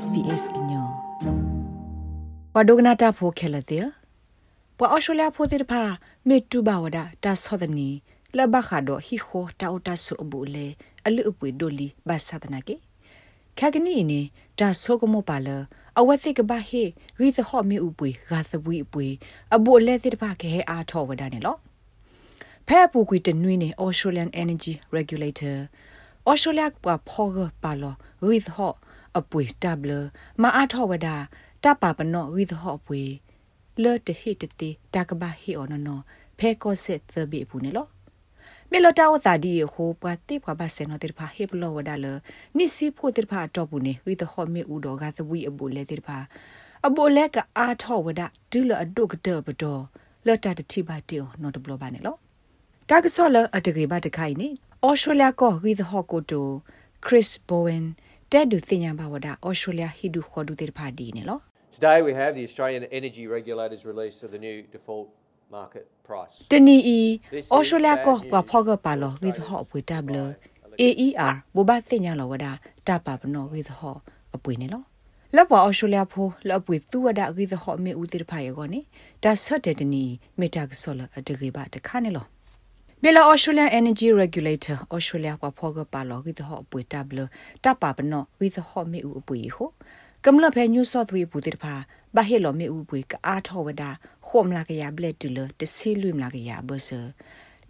SBS ညောပဒုကနာတာဖိုခဲလတဲ့ပအရှောလျာဖိုတဲ့ဖာမေတူဘဝဒတာဆောဒနီလဘခါဒိုဟီခိုတာအတာဆုအဘူလေအလူအပွေဒိုလီဘာသဒနာကေခကနီနေတာဆောကမောပါလအဝတ်စိကဘာဟေရီသဟော့မေဥပွေဂါသပွေအပွေအဘူလေတဲ့ဖာခဲအားထောဝဒနေလောဖဲပူကွီတနွေးနေ Australian Energy Regulator Australia ကဖောဂပါလောရီသဟော့ အပွေတဘလမအားထောဝဒတပပနောရီသဟော့ပွေလော်တဟိတတိတကဘာဟီအော်နော်ဖဲကောစစ်သဘီဘူးနေလောမေလတာဝတာဒီဟိုပတ်တိပွားပါစနောတေဖာဟေပလောဝဒါလနိစီဖို့တေဖာတော့ဘူးနေဝီတဟောမေဥတော်ကသဝီအဘူလေတေဖာအဘူလက်ကအားထောဝဒဒူလအဒုကတဘတော်လော်တာတတိပါတီယောနော်တဘလပါနေလောတာကဆောလအတကေပါတခိုင်နေအော်စတြေးလျကောဝီသဟောကိုတိုခရစ်ဘိုဝင် တဲ့ဒူတင်ညာဘဝဒအော်စတြေးလျဟီဒူခေါ်ဒူတေဖာဒီနေလော Today we have the Australian Energy Regulators release of the new default market price. တနီအီအော်စတြေးလျကောကဖောကပါလောဝီသဟောအပွေတဘလ AER ဘောဘတင်ညာလောဝဒတာပါပနောဝီသဟောအပွေနေလောလက်ပေါ်အော်စတြေးလျဖိုးလက်ပွေသူဝဒဝီသဟောမေဦးတေဖာယေကောနေဒါဆတ်တဲ့တနီမေတာကဆောလအတကေပါတခါနေလော ဘယ်လာ Australian Energy Regulator Australia ကဖောကပါလောကိတဟောပွေတဘလတပါပနောဝိသဟောမေဦးအပွေဟိုကမ္လဖဲ New South Wales ဘူးတိတဖာဘာဟေလောမေဦးပွေကအားထောဝဒါခုံလာကရဘလက်တူလတစီလွိမလာကရဘဆာ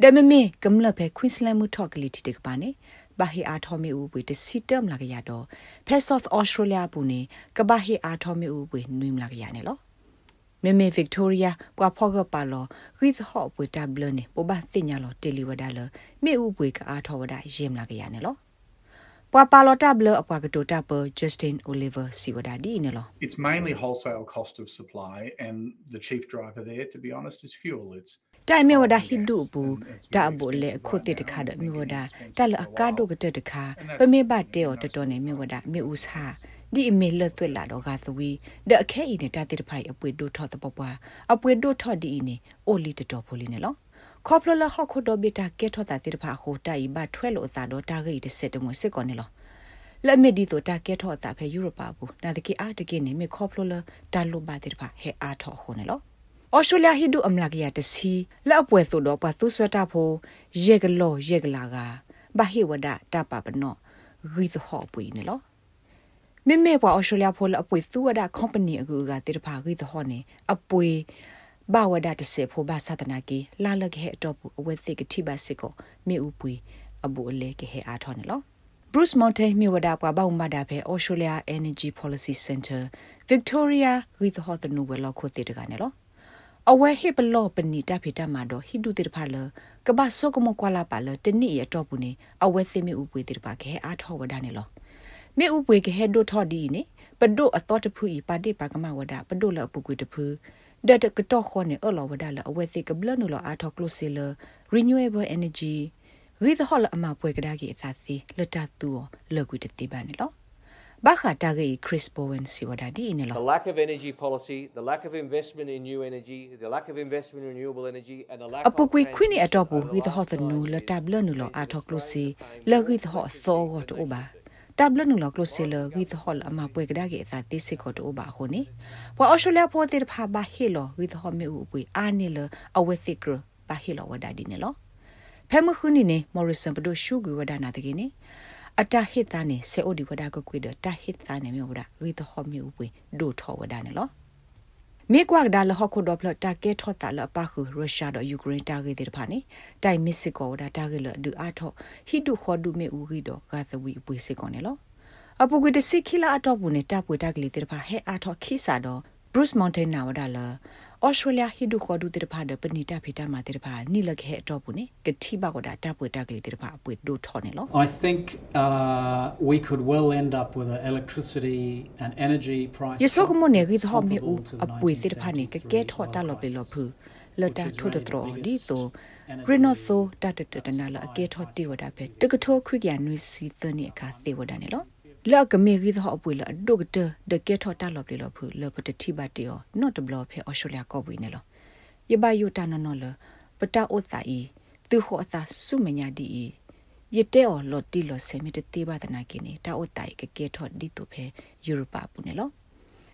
ဒမမေကမ္လဖဲ Queensland မှုထောက်ကလေးတိတကပါနေဘာဟေအားထောမေဦးပွေတစီတမ်လာကရတော့ဖဲ South Australia ဘူးနေကဘာဟေအားထောမေဦးပွေနွိမလာကရနေလော မေမေဗစ်တိုးရီယာပွာဖောကပါလောခရစ်ဟော့ပွေတဘလနေပိုဘာစညာလောတယ်လီဝဒါလမေဥပွေကအားထောဝဒါယေမလာကရနေလောပွာပါလောတဘလအပွာကတိုတပ Justin Oliver စီဝဒါဒီနေလော It's mainly wholesale cost of supply and the chief driver there to be honest is fuel it's တိုင်မြဝဒဟိဒုဘူးတာဘိုလေခုတိတခါဒမြဝဒတလအကာဒုကတတခါပမေဘတေော်တတော်နေမြဝဒမြဥစာ ဒီအမေလတ်သွက်လာတော့ကသဝီဒအခဲဤနေတာတိတဖိုင်အပွေဒိုထော့တပပွားအပွေဒိုထော့ဒီဤနေအိုလီတတော်ဖိုလီနေလောခေါပလလဟခုဒဘီတာကဲထော့တာတိတဖာဟိုတိုင်ဘထွဲလို့အသာတော့တာဂိတ်တစ်ဆက်တမွစစ်ကောနေလောလက်မီဒီတော့တာကဲထော့တာဖဲယူရိုပါဘူးနာတကီအားတကင်းနေမေခေါပလလတာလိုပါတိတဖာဟဲအားထော့ခုနေလောဩစတြေးလျဟိဒူအမလာကရတစီလက်အပွဲဆိုတော့ပတ်သူဆွတ်တာဖို့ရေကလောရေကလာကဘာဟိဝဒတာပပနောဂီသဟောပွေနေလော မေမေပွာအော်စတြေးလျဖိုလအပွေသူဝဒကုမ္ပဏီအကူကတေတဖာဂိသဟောနေအပွေဘာဝဒတစေဖိုဘာသဒနာကီလာလကေအတော့ဘူးအဝဲစိကတိပါစစ်ကိုမေဥပွေအဘူအလေကေဟအာထောနေလော Bruce Monte မြို့ဝဒပွားဘောင်မတာဖဲ Australia Energy Policy Center Victoria ဂိသဟောတနူဝဲလောက်ခိုတေတကနေလောအဝဲဟိပလောပနီတာဖီတာမာတော့ဟိဒုတေတဖာလကဘာဆုကမကွာလာပါလတနိရတော့ဘူးနေအဝဲစိမေဥပွေတေတဖာခဲအားထောဝဒနေလော မေဥပွေကဟဲဒိုထော်ဒီနေပဒိုအတော်တဖူဤပါတိပါကမဝဒပဒိုလပုကွေတဖူဒတ်ကတော့ခေါနေအလောဝဒလအဝဲစိကဘလနုလအာထောကလိုစီလ renewable energy ရီသဟောလအမပွဲကဒါကြီးအသာစီလတတူလောကွေတတိပါနေလောဘာခတာဂေခရစ်ပိုဝင်စီဝဒါဒီနေလော The lack of energy policy, the lack of investment in new energy, the lack of investment in renewable energy and the lack အပကွေခွိနေအတော့ဘူးဝီသဟောသနူလတဘလနူ လောအာထောကလိုစီလဂီသဟောသောဂတ်အိုဘာတဘလနူလောကလိုစီလဂီသဟောလအမပွဲကဒါကေအသာတိစစ်ခေါ်တိုဘာခုနေဝါအော်စတြေးလျဖိုတေဖာဘာဟီလောဝီသဟောမေဥပွေအာနေလအဝဲစစ်ကရဘာဟီလောဝဒါဒီနေလောဖဲမခုနေနေမော်ရီဆန်ပဒိုရှုဂူဝဒါနာတကေနေအတဟစ်သားနေဆေအိုဒီဝဒါကကွေဒတဟစ်သားနေမြေဝဒါရီတဟောမြေဥပွေဒိုထောဝဒါနေလော မေကွာဒါလဟခုဒပလတာကေထောတာလပါခုရုရှားတော့ယူကရိန်းတာဂေတဲ့ဖာနေတိုင်မစ်စစ်ကောဒါတာဂေလဒူအာထောဟီဒူခေါ်ဒူမေဥဂီတော့ဂါသဝီပွေစစ်ကောနေလောအပူကွေတစစ်ခိလာအတော့ဘူးနေတာပွေတာကလေးတဲ့ဖာဟဲအာထောခိစာတော့ Bruce Mountain နာဝဒါလာ Australia ဟိဒုခေါ်ဒုတဲ့ဖာဒပနိတာဖိတာမာတဲ့ဖာနိလခဲအတော့ဘူးနေကတိဘကောဒါတပ်ပွေတက်ကလေးတဲ့ဖာအပွေဒိုထော်နေလော I think uh, we could well end up with an electricity and energy price ယဆုကမနေဂိသဟမေဦးအပွေတဲ့ဖာနေကကဲထော်တာလောပေလောဖူလတာထိုးတော်ဒီဆိုရနိုဆိုတတတတနာလအကဲထော်တီဝဒါပဲတကထိုးခွိကရနွေစီသနေအခါသေဝဒါနေလော လောက်ကမေကြီးသောအပွေလအဒုကတဒကေထောတာလော်ပလီလောဖူလောပတတိဘတီယောနော့တဘလောဖဲအော်စတြေးလျကောပွေနေလောယဘယုတာနော်နော်လပတာအိုတာဤသူခောအသာစုမညာဒီဤယတဲ့ော်လော်တီလော်ဆေမီတတိဘာဒနာကိနေတာအိုတိုင်ကကေထော်ဒီတုဖဲယူရိုပါပူနေလော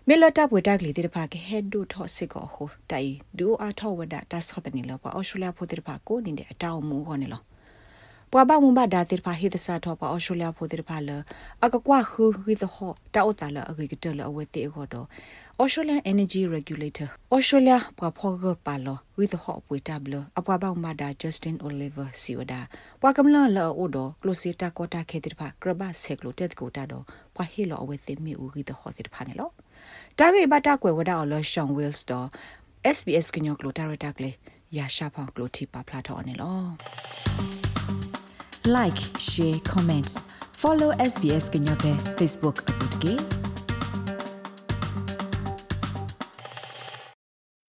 မေလတာပွေတက်လေတိဖာကဟက်ဒူထော့စစ်ကိုဟိုတိုင်ဒူအာထောဝဒတာဆော့တနီလောပါအော်စတြေးလျဖိုတိဖာကိုနေတဲ့အတောင်မူခေါနေလော ပွာဘမုံဘာဒါတိဖာဟိတဆာထောပါအော်စတြေးလျဖိုတိဖာလအကကွာခူဟိသဟောတာအိုတာလအဂိကတလအဝဲတေခေါ်တော့ Australian Energy Regulator Australia ပွာဖောကပါလော with the hot ပွေတဘလအပွားပေါမဒါ Justin Oliver Sioda ပွာကမလလောအိုဒ Closita Kota ခေတိဖာကရဘဆက်ကလိုတက်ကိုတာတော့ပွာဟီလောအဝဲသိမီဦး with the hot တိဖာနေလောတာဂေဘတာကွယ်ဝဒါအော်လောရှောင်းဝီလ်စတော့ SBS ကညောကလိုတာရတာကလေရရှာဖောင်ကလိုတီပါဖလာတော့နေလော like share comment follow SBS ကညောပဲ Facebook အပုတ်ကေ